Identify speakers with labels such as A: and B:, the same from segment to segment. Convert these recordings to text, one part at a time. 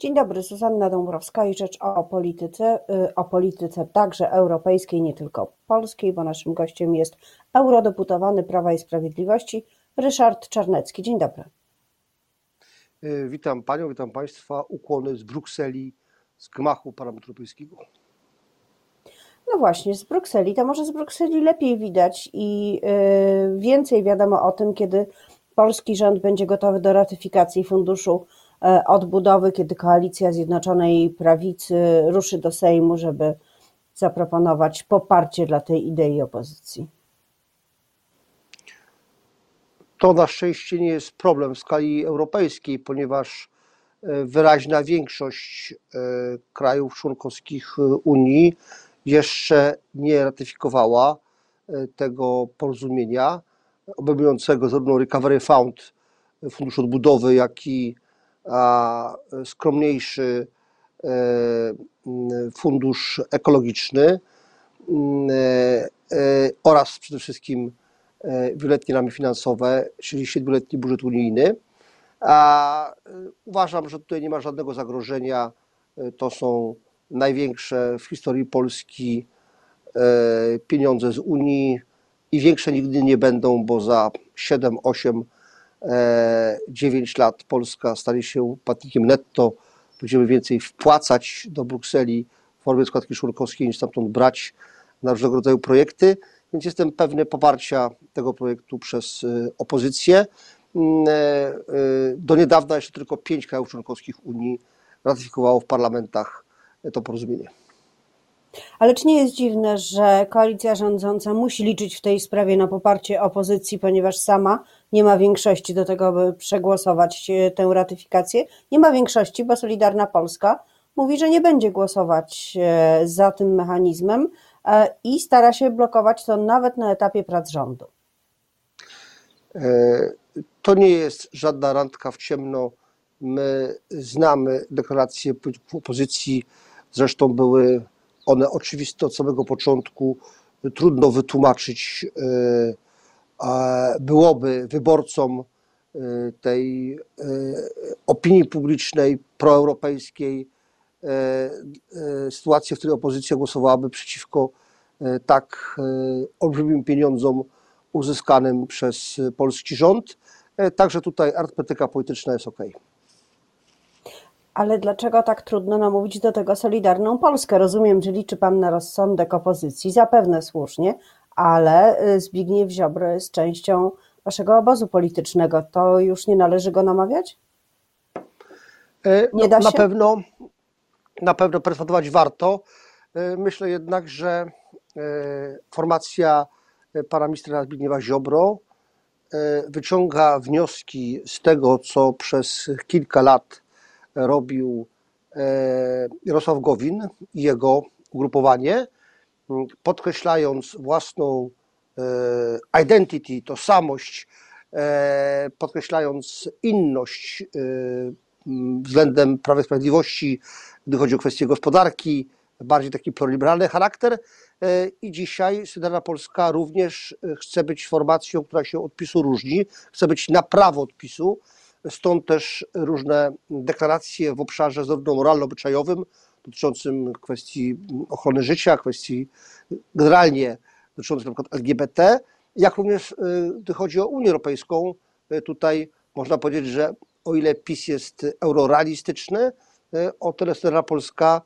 A: Dzień dobry, Zuzanna Dąbrowska i rzecz o polityce, y, o polityce także europejskiej, nie tylko polskiej, bo naszym gościem jest eurodeputowany Prawa i Sprawiedliwości Ryszard Czarnecki. Dzień dobry.
B: Y, witam Panią, witam Państwa. Ukłony z Brukseli, z gmachu Parlamentu Europejskiego.
A: No właśnie, z Brukseli. To może z Brukseli lepiej widać i y, więcej wiadomo o tym, kiedy polski rząd będzie gotowy do ratyfikacji funduszu odbudowy, kiedy koalicja Zjednoczonej Prawicy ruszy do Sejmu, żeby zaproponować poparcie dla tej idei opozycji?
B: To na szczęście nie jest problem w skali europejskiej, ponieważ e, wyraźna większość e, krajów członkowskich Unii jeszcze nie ratyfikowała tego porozumienia obejmującego zarówno Recovery Fund, Fundusz Odbudowy, jak i skromniejszy e, fundusz ekologiczny mm, e, e, oraz przede wszystkim wieloletnie ramy finansowe, czyli siedmioletni budżet unijny. A uważam, że tutaj nie ma żadnego zagrożenia. To są największe w historii Polski pieniądze z Unii i większe nigdy nie będą, bo za 7-8 9 e, lat Polska stanie się płatnikiem netto, będziemy więcej wpłacać do Brukseli w formie składki członkowskiej niż stamtąd brać na różnego rodzaju projekty, więc jestem pewny poparcia tego projektu przez e, opozycję. Mm, e, do niedawna jeszcze tylko pięć krajów członkowskich Unii ratyfikowało w parlamentach to porozumienie.
A: Ale czy nie jest dziwne, że koalicja rządząca musi liczyć w tej sprawie na poparcie opozycji, ponieważ sama nie ma większości do tego, by przegłosować e, tę ratyfikację? Nie ma większości, bo Solidarna Polska mówi, że nie będzie głosować e, za tym mechanizmem e, i stara się blokować to nawet na etapie prac rządu.
B: To nie jest żadna randka w ciemno. My znamy deklaracje opozycji, zresztą były one oczywiste od samego początku, trudno wytłumaczyć byłoby wyborcom e, tej e, opinii publicznej proeuropejskiej sytuację, w której opozycja głosowałaby przeciwko tak olbrzymim pieniądzom uzyskanym przez polski rząd. Także tutaj artymetyka polityczna jest ok.
A: Ale dlaczego tak trudno namówić do tego Solidarną Polskę? Rozumiem, że liczy Pan na rozsądek opozycji, zapewne słusznie, ale y, Zbigniew Ziobro jest częścią Waszego obozu politycznego. To już nie należy go namawiać?
B: E, nie da się? Na pewno, na pewno perswadować warto. E, myślę jednak, że e, formacja pana ministra Zbigniewa Ziobro wyciąga wnioski z tego, co przez kilka lat robił Jarosław Gowin i jego ugrupowanie, podkreślając własną e, identity, tożsamość, e, podkreślając inność względem Prawa i Sprawiedliwości, gdy chodzi o kwestie gospodarki, bardziej taki proliberalny charakter. I dzisiaj Solidarna Polska również chce być formacją, która się od PiSu różni, chce być na prawo od PiSu, Stąd też różne deklaracje w obszarze zarówno moralno-obyczajowym, dotyczącym kwestii ochrony życia, kwestii generalnie dotyczących np. LGBT, jak również y, gdy chodzi o Unię Europejską, y, tutaj można powiedzieć, że o ile PiS jest eurorealistyczny, y, o tyle strona polska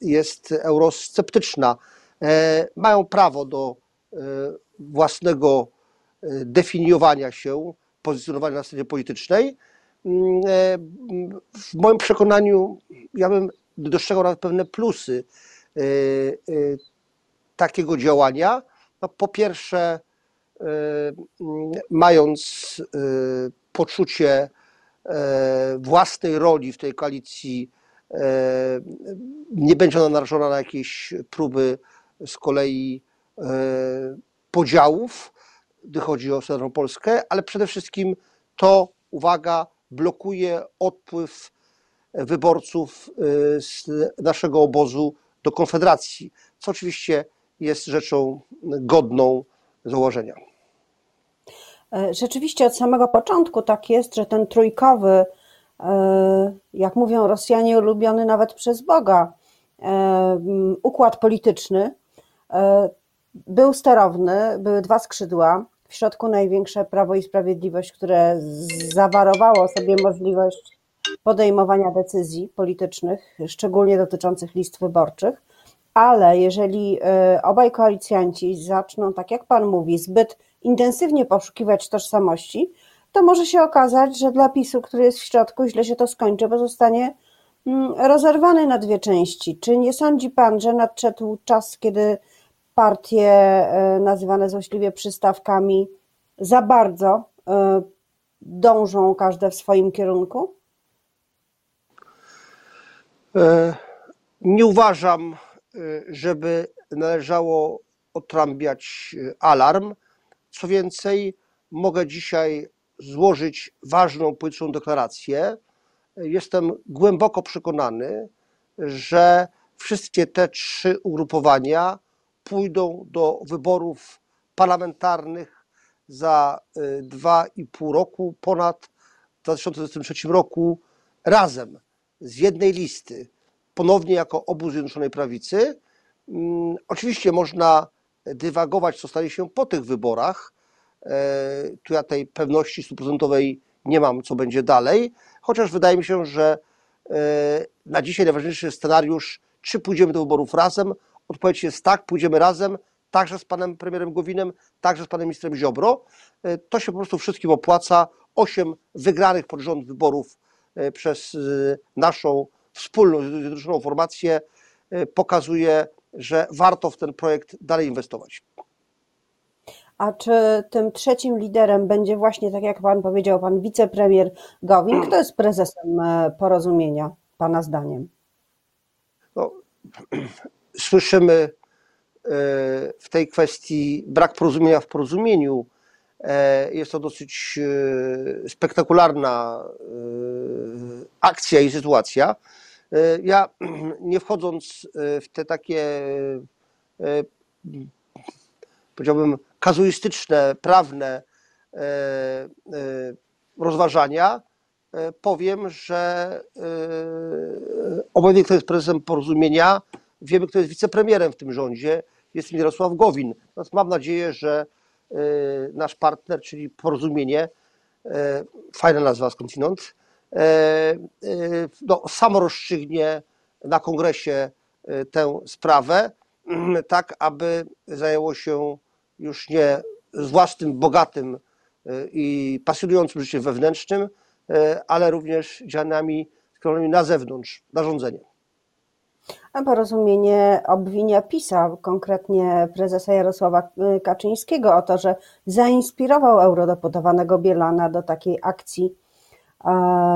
B: jest eurosceptyczna. E, mają prawo do własnego definiowania się, pozycjonowania na scenie politycznej. Mm, e, w moim przekonaniu ja bym dostrzegał pewne plusy e, e, takiego działania. No, po pierwsze, mm, mając poczucie własnej roli w tej koalicji, nie będzie ona narażona na jakieś próby z kolei podziałów gdy chodzi o Severną Polskę, ale przede wszystkim to, uwaga, blokuje odpływ wyborców y, z naszego obozu do Konfederacji, co oczywiście jest rzeczą godną założenia.
A: E, rzeczywiście od samego początku tak jest, że ten trójkowy jak mówią Rosjanie, ulubiony nawet przez Boga układ polityczny był sterowny, były dwa skrzydła, w środku największe Prawo i Sprawiedliwość, które zawarowało sobie możliwość podejmowania decyzji politycznych, szczególnie dotyczących list wyborczych, ale jeżeli e, obaj koalicjanci zaczną, tak jak Pan mówi, zbyt intensywnie poszukiwać tożsamości, to może się okazać, że dla PiSu, który jest w środku, źle się to skończy, bo zostanie mm, rozerwany na dwie części. Czy nie sądzi Pan, że nadszedł czas, kiedy partie e, nazywane złośliwie przystawkami za bardzo e, dążą każde w swoim kierunku?
B: E, nie uważam, żeby należało otrąbiać alarm. Co więcej, mogę dzisiaj złożyć ważną polityczną deklarację. Jestem głęboko przekonany, że wszystkie te trzy ugrupowania pójdą do wyborów parlamentarnych za dwa i pół roku, ponad w 2023 roku razem z jednej listy, ponownie jako obóz Zjednoczonej Prawicy. Mm, oczywiście można dywagować, co stanie się po tych wyborach. E, tu ja tej pewności stuprocentowej nie mam, co będzie dalej, chociaż wydaje mi się, że e, na dzisiaj najważniejszy scenariusz, czy pójdziemy do wyborów razem, Odpowiedź jest tak, pójdziemy razem, także z panem premierem Gowinem, także z panem ministrem Ziobro. E, to się po prostu wszystkim opłaca. Osiem wygranych pod rząd wyborów przez e, naszą wspólną, zjednoczoną formację pokazuje, że warto w ten projekt dalej inwestować.
A: A czy tym trzecim liderem będzie właśnie, tak jak pan powiedział, pan wicepremier Gowin? Kto jest prezesem porozumienia, pana zdaniem?
B: No, słyszymy e, w tej kwestii brak porozumienia w porozumieniu. E, jest to dosyć e, spektakularna akcja i sytuacja. Ja nie wchodząc w te takie, powiedziałbym, kazuistyczne, prawne rozważania, powiem, że obojętnie kto jest prezesem porozumienia, Wiemy, kto jest wicepremierem w tym rządzie. Jest Mirosław Gowin. Natomiast mam nadzieję, że e, nasz partner, czyli Porozumienie, e, fajna nazwa skądinąd, e, no, samo rozstrzygnie na kongresie tę sprawę, tak aby zajęło się już nie z własnym, bogatym i pasjonującym życiem wewnętrznym, ale również działaniami skierowanymi na zewnątrz, narządzeniem.
A: Porozumienie obwinia PiSa, konkretnie prezesa Jarosława Kaczyńskiego, o to, że zainspirował eurodeputowanego Bielana do takiej akcji,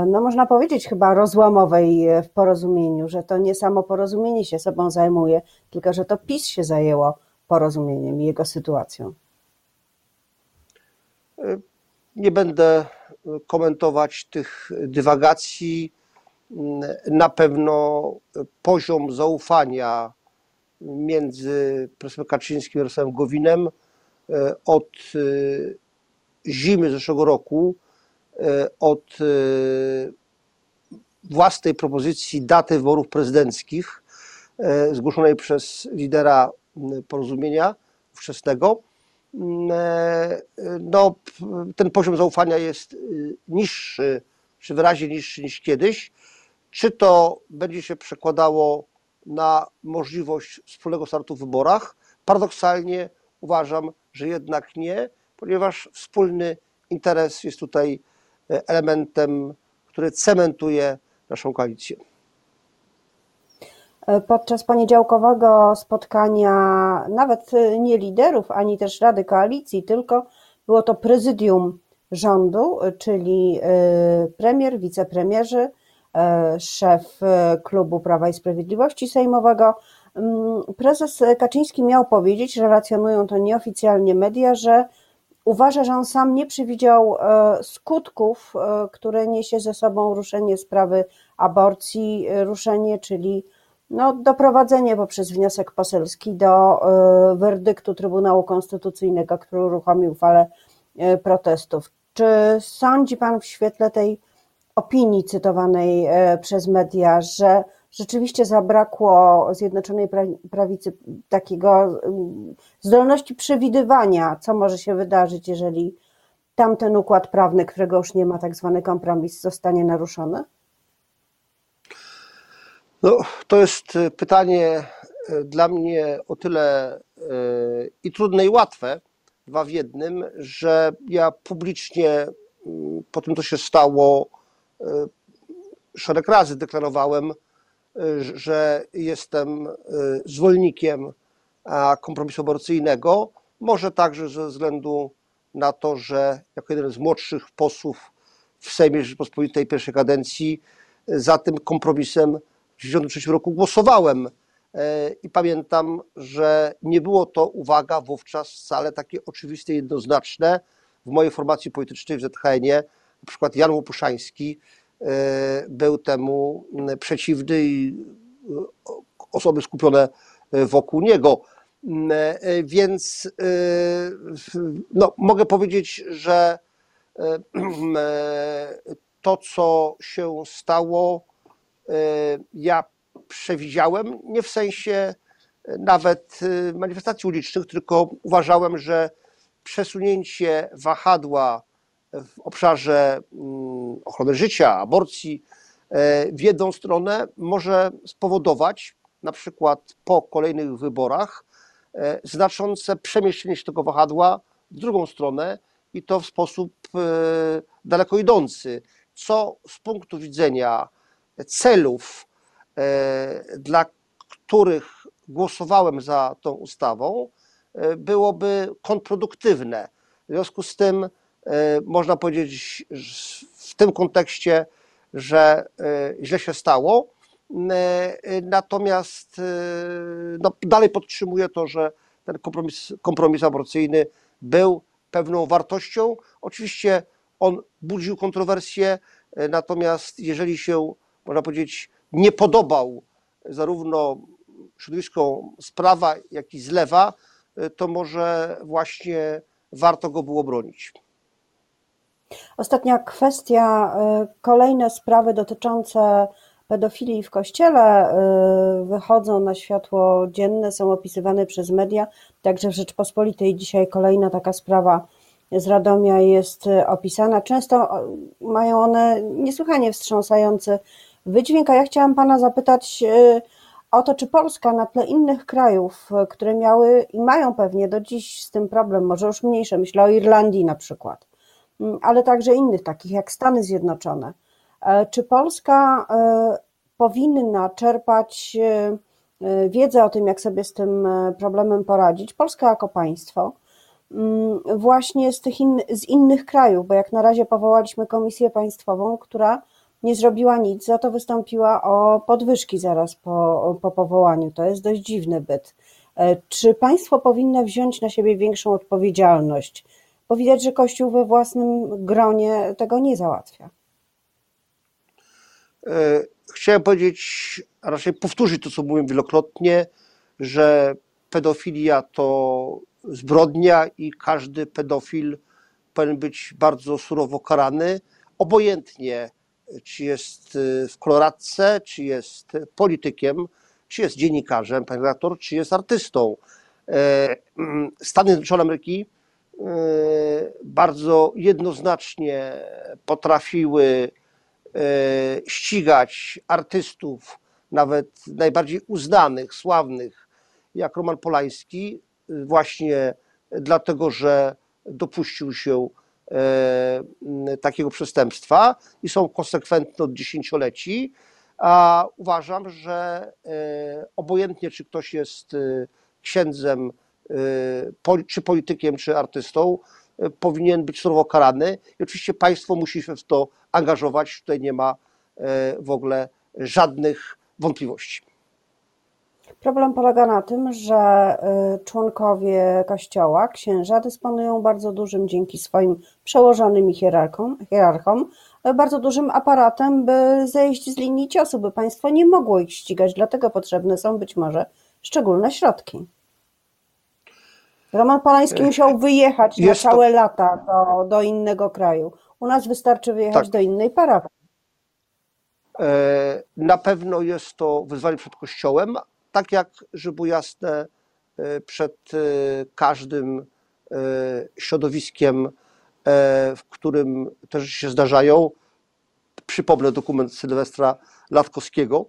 A: no można powiedzieć chyba rozłamowej w porozumieniu, że to nie samo porozumienie się sobą zajmuje, tylko że to PiS się zajęło porozumieniem i jego sytuacją.
B: Nie będę komentować tych dywagacji na pewno poziom zaufania między profesorem Kaczyńskim i Jarosławem Gowinem e, od e, zimy zeszłego roku, e, od własnej propozycji daty wyborów prezydenckich zgłoszonej przez lidera porozumienia wczesnego, no, ten poziom zaufania jest niższy, czy wyraźnie niższy niż kiedyś. Czy to będzie się przekładało na możliwość wspólnego startu w wyborach? Paradoksalnie uważam, że jednak nie, ponieważ wspólny interes jest tutaj e, elementem, który cementuje naszą koalicję.
A: Podczas poniedziałkowego spotkania nawet nie liderów, ani też Rady Koalicji, tylko było to prezydium rządu, czyli e, premier, wicepremierzy, E, szef e, klubu Prawa i Sprawiedliwości Sejmowego. Mm, prezes Kaczyński miał powiedzieć, relacjonują to nieoficjalnie media, że uważa, że on sam nie przewidział e, skutków, które niesie ze sobą ruszenie sprawy aborcji, ruszenie, czyli no, doprowadzenie poprzez wniosek poselski do werdyktu Trybunału Konstytucyjnego, który uruchomił falę protestów. Czy sądzi Pan w świetle tej opinii cytowanej przez media, że rzeczywiście zabrakło Zjednoczonej Prawicy takiego zdolności przewidywania, co może się wydarzyć, jeżeli tamten układ prawny, którego już nie ma, tak zwany kompromis, zostanie naruszony?
B: No, to jest e, pytanie e, dla mnie o tyle e, i trudne i łatwe, dwa w jednym, że ja publicznie mm, po tym, co się stało, szereg razy deklarowałem, że jestem zwolennikiem kompromisu aborcyjnego. Może także ze względu na to, że jako jeden z młodszych posłów w Sejmie Rzeczypospolitej pierwszej kadencji za tym kompromisem w 1993 roku głosowałem. I pamiętam, że nie było to, uwaga, wówczas wcale takie oczywiste jednoznaczne. W mojej formacji politycznej w ZHN-ie na przykład Jan Łopuszański e, był temu przeciwny i e, osoby skupione wokół niego. E, więc no, mogę powiedzieć, że to, co się stało, ja przewidziałem, nie w sensie nawet manifestacji ulicznych, tylko uważałem, że przesunięcie wahadła w obszarze mm, ochrony życia, aborcji w jedną stronę może spowodować, na przykład po kolejnych wyborach, E, znaczące przemieszczenie się tego wahadła w drugą stronę i to w sposób e, daleko idący, co z punktu widzenia celów, e, dla których głosowałem za tą ustawą, byłoby kontrproduktywne. W związku z tym można powiedzieć w tym kontekście, że źle się stało, E, e, natomiast e, no, dalej podtrzymuję to, że ten kompromis, kompromis aborcyjny był pewną wartością. Oczywiście on budził kontrowersje, natomiast jeżeli się, można powiedzieć, nie podobał zarówno środowiskom z prawa, jak i z lewa, to może właśnie warto go było bronić.
A: Ostatnia kwestia, kolejne sprawy dotyczące pedofilii w kościele y, wychodzą na światło dzienne, są opisywane przez media, także w Rzeczpospolitej dzisiaj kolejna taka sprawa z Radomia jest y, opisana. Często mają one niesłychanie wstrząsający wydźwięk, a ja chciałam Pana zapytać y, o to, czy Polska na tle innych krajów, które miały i mają pewnie do dziś z tym problem, może już mniejsze, myślę o Irlandii na przykład, ale także innych takich jak Stany Zjednoczone, E, czy Polska e, powinna czerpać e, wiedzę o tym, jak sobie z tym problemem poradzić, Polska jako państwo, mm, właśnie z, tych in, z innych krajów, bo jak na razie powołaliśmy komisję państwową, która nie zrobiła nic, za to wystąpiła o podwyżki zaraz po, po powołaniu. To jest dość dziwny byt. Czy państwo powinno wziąć na siebie większą odpowiedzialność? Bo widać, że Kościół we własnym gronie tego nie załatwia.
B: E, chciałem powiedzieć, a raczej powtórzyć to, co mówiłem wielokrotnie, że pedofilia to zbrodnia i każdy pedofil powinien być bardzo surowo karany, obojętnie czy jest w koloradce, czy jest politykiem, czy jest dziennikarzem, panie redaktor, czy jest artystą. E, Stany Zjednoczone Ameryki e, bardzo jednoznacznie potrafiły E, ścigać artystów, nawet najbardziej uznanych, sławnych, jak Roman Polański, właśnie dlatego, że dopuścił się takiego przestępstwa i są konsekwentne od dziesięcioleci. A uważam, że obojętnie, czy ktoś jest księdzem, czy politykiem, czy artystą, powinien być surowo karany i oczywiście państwo musi się w to angażować. Tutaj nie ma e, w ogóle żadnych wątpliwości.
A: Problem polega na tym, że członkowie kościoła, księża dysponują bardzo dużym dzięki swoim przełożonym hierarchom, hierarchom bardzo dużym aparatem, by zejść z linii ciosu, by państwo nie mogło ich ścigać, dlatego potrzebne są być może szczególne środki. Roman Polański musiał wyjechać na całe to... lata do, do innego kraju. U nas wystarczy wyjechać tak. do innej parafii.
B: Na pewno jest to wyzwanie przed Kościołem, tak jak, żeby było jasne, przed każdym środowiskiem, w którym te rzeczy się zdarzają. Przypomnę dokument Sylwestra Latkowskiego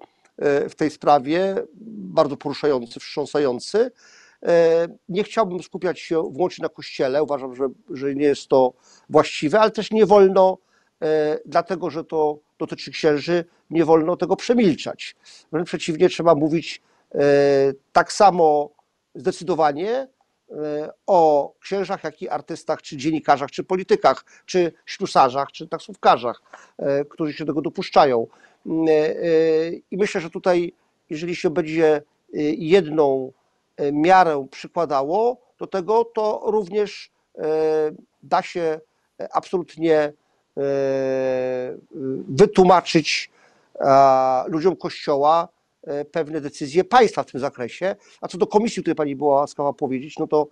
B: w tej sprawie, bardzo poruszający, wstrząsający. Nie chciałbym skupiać się wyłącznie na Kościele, uważam, że, że nie jest to właściwe, ale też nie wolno, dlatego że to dotyczy księży, nie wolno tego przemilczać. Wręcz przeciwnie, trzeba mówić tak samo zdecydowanie o księżach, jak i artystach, czy dziennikarzach, czy politykach, czy ślusarzach, czy taksówkarzach, którzy się tego dopuszczają. I myślę, że tutaj, jeżeli się będzie jedną miarę przykładało do tego, to również da się absolutnie wytłumaczyć ludziom Kościoła pewne decyzje państwa w tym zakresie. A co do komisji, której pani była łaskawa powiedzieć, no to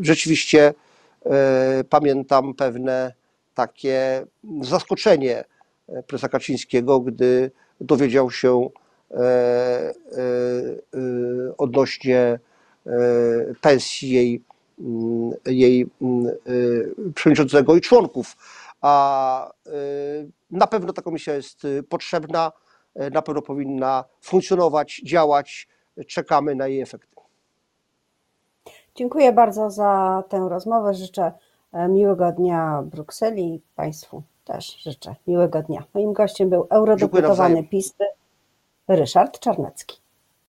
B: rzeczywiście pamiętam pewne takie zaskoczenie prezesa Kaczyńskiego, gdy dowiedział się odnośnie pensji jej, jej przewodniczącego i członków. A na pewno ta komisja jest potrzebna, na pewno powinna funkcjonować, działać. Czekamy na jej efekty.
A: Dziękuję bardzo za tę rozmowę. Życzę miłego dnia Brukseli i Państwu też życzę miłego dnia. Moim gościem był eurodeputowany PiS Ryszard Czarnecki.